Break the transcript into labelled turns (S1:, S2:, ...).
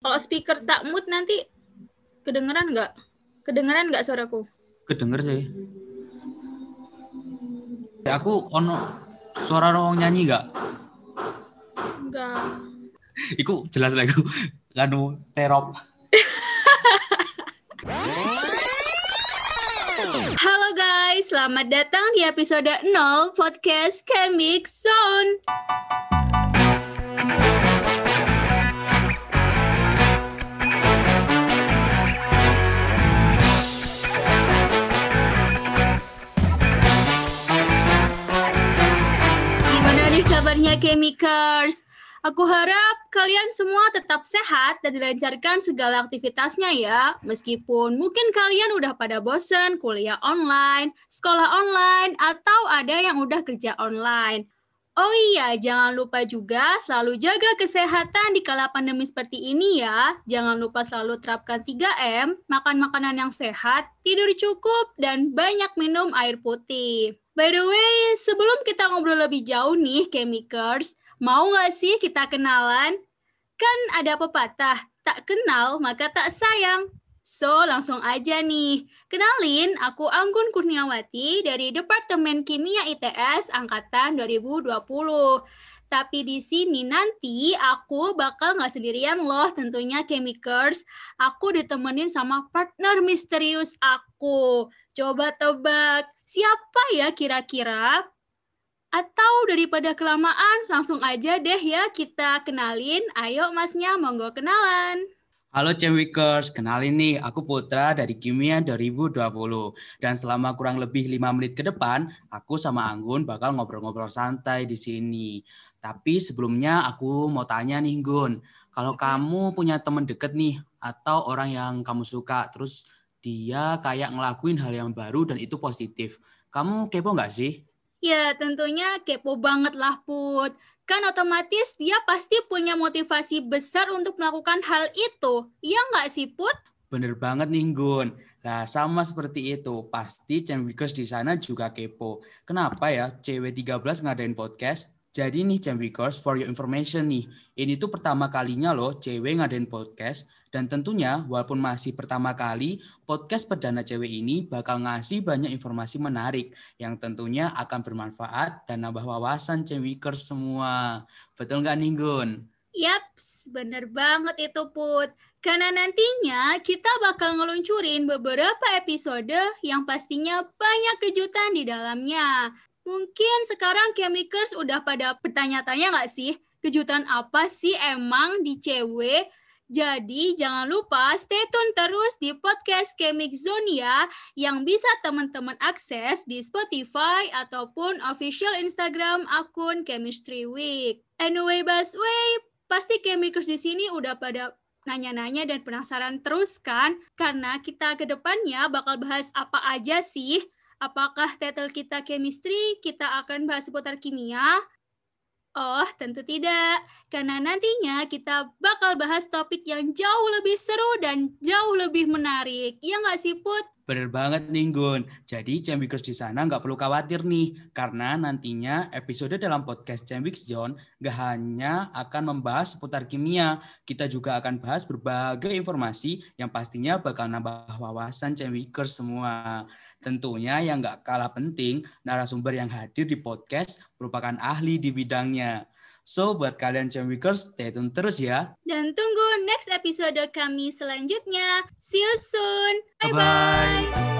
S1: Kalau speaker tak mute nanti kedengeran nggak? Kedengeran nggak suaraku?
S2: Kedenger sih. Aku ono suara orang nyanyi nggak?
S1: Enggak.
S2: Iku jelas lah iku. Kanu terop.
S1: Halo guys, selamat datang di episode 0 podcast Chemic Zone. Gimana nih kabarnya Chemikers? Aku harap kalian semua tetap sehat dan dilancarkan segala aktivitasnya ya. Meskipun mungkin kalian udah pada bosen kuliah online, sekolah online, atau ada yang udah kerja online. Oh iya, jangan lupa juga selalu jaga kesehatan di kala pandemi seperti ini ya. Jangan lupa selalu terapkan 3M, makan makanan yang sehat, tidur cukup, dan banyak minum air putih. By the way, sebelum kita ngobrol lebih jauh nih, Chemikers, mau nggak sih kita kenalan? Kan ada pepatah, tak kenal maka tak sayang. So, langsung aja nih. Kenalin, aku Anggun Kurniawati dari Departemen Kimia ITS Angkatan 2020. Tapi di sini nanti aku bakal nggak sendirian loh tentunya Chemikers. Aku ditemenin sama partner misterius aku. Coba tebak, siapa ya kira-kira? Atau daripada kelamaan, langsung aja deh ya kita kenalin. Ayo masnya, monggo kenalan.
S2: Halo Cemwikers, kenalin nih, aku Putra dari Kimia 2020. Dan selama kurang lebih 5 menit ke depan, aku sama Anggun bakal ngobrol-ngobrol santai di sini. Tapi sebelumnya aku mau tanya nih Gun, kalau kamu punya temen deket nih, atau orang yang kamu suka, terus dia kayak ngelakuin hal yang baru dan itu positif, kamu kepo nggak sih?
S1: Ya, tentunya kepo banget lah, Put. Kan otomatis dia pasti punya motivasi besar untuk melakukan hal itu. Iya nggak sih, Put?
S2: Bener banget nih, Gun. Nah, sama seperti itu. Pasti Cemwikers di sana juga kepo. Kenapa ya CW13 ngadain podcast? Jadi nih Cemwikers, for your information nih. Ini tuh pertama kalinya loh cewek ngadain podcast. Dan tentunya walaupun masih pertama kali, podcast perdana cewek ini bakal ngasih banyak informasi menarik yang tentunya akan bermanfaat dan nambah wawasan cewikers semua. Betul nggak nih Gun?
S1: Yaps, bener banget itu Put. Karena nantinya kita bakal ngeluncurin beberapa episode yang pastinya banyak kejutan di dalamnya. Mungkin sekarang Chemikers udah pada bertanya-tanya nggak sih? Kejutan apa sih emang di cewek jadi jangan lupa stay tune terus di podcast Chemic Zone ya yang bisa teman-teman akses di Spotify ataupun official Instagram akun Chemistry Week. Anyway, Basway, pasti Chemikers di sini udah pada nanya-nanya dan penasaran terus kan? Karena kita ke depannya bakal bahas apa aja sih? Apakah title kita chemistry, kita akan bahas seputar kimia, Oh, tentu tidak. Karena nantinya kita bakal bahas topik yang jauh lebih seru dan jauh lebih menarik. Ya nggak sih, Put?
S2: Bener banget nih, Gun. Jadi Cembikers di sana nggak perlu khawatir nih. Karena nantinya episode dalam podcast Cembix Zone nggak hanya akan membahas seputar kimia. Kita juga akan bahas berbagai informasi yang pastinya bakal nambah wawasan Cembikers semua. Tentunya yang nggak kalah penting, narasumber yang hadir di podcast merupakan ahli di bidangnya. So, buat kalian Cembikers, stay tune terus ya.
S1: Dan tunggu next episode kami selanjutnya. See you soon.
S2: Bye-bye.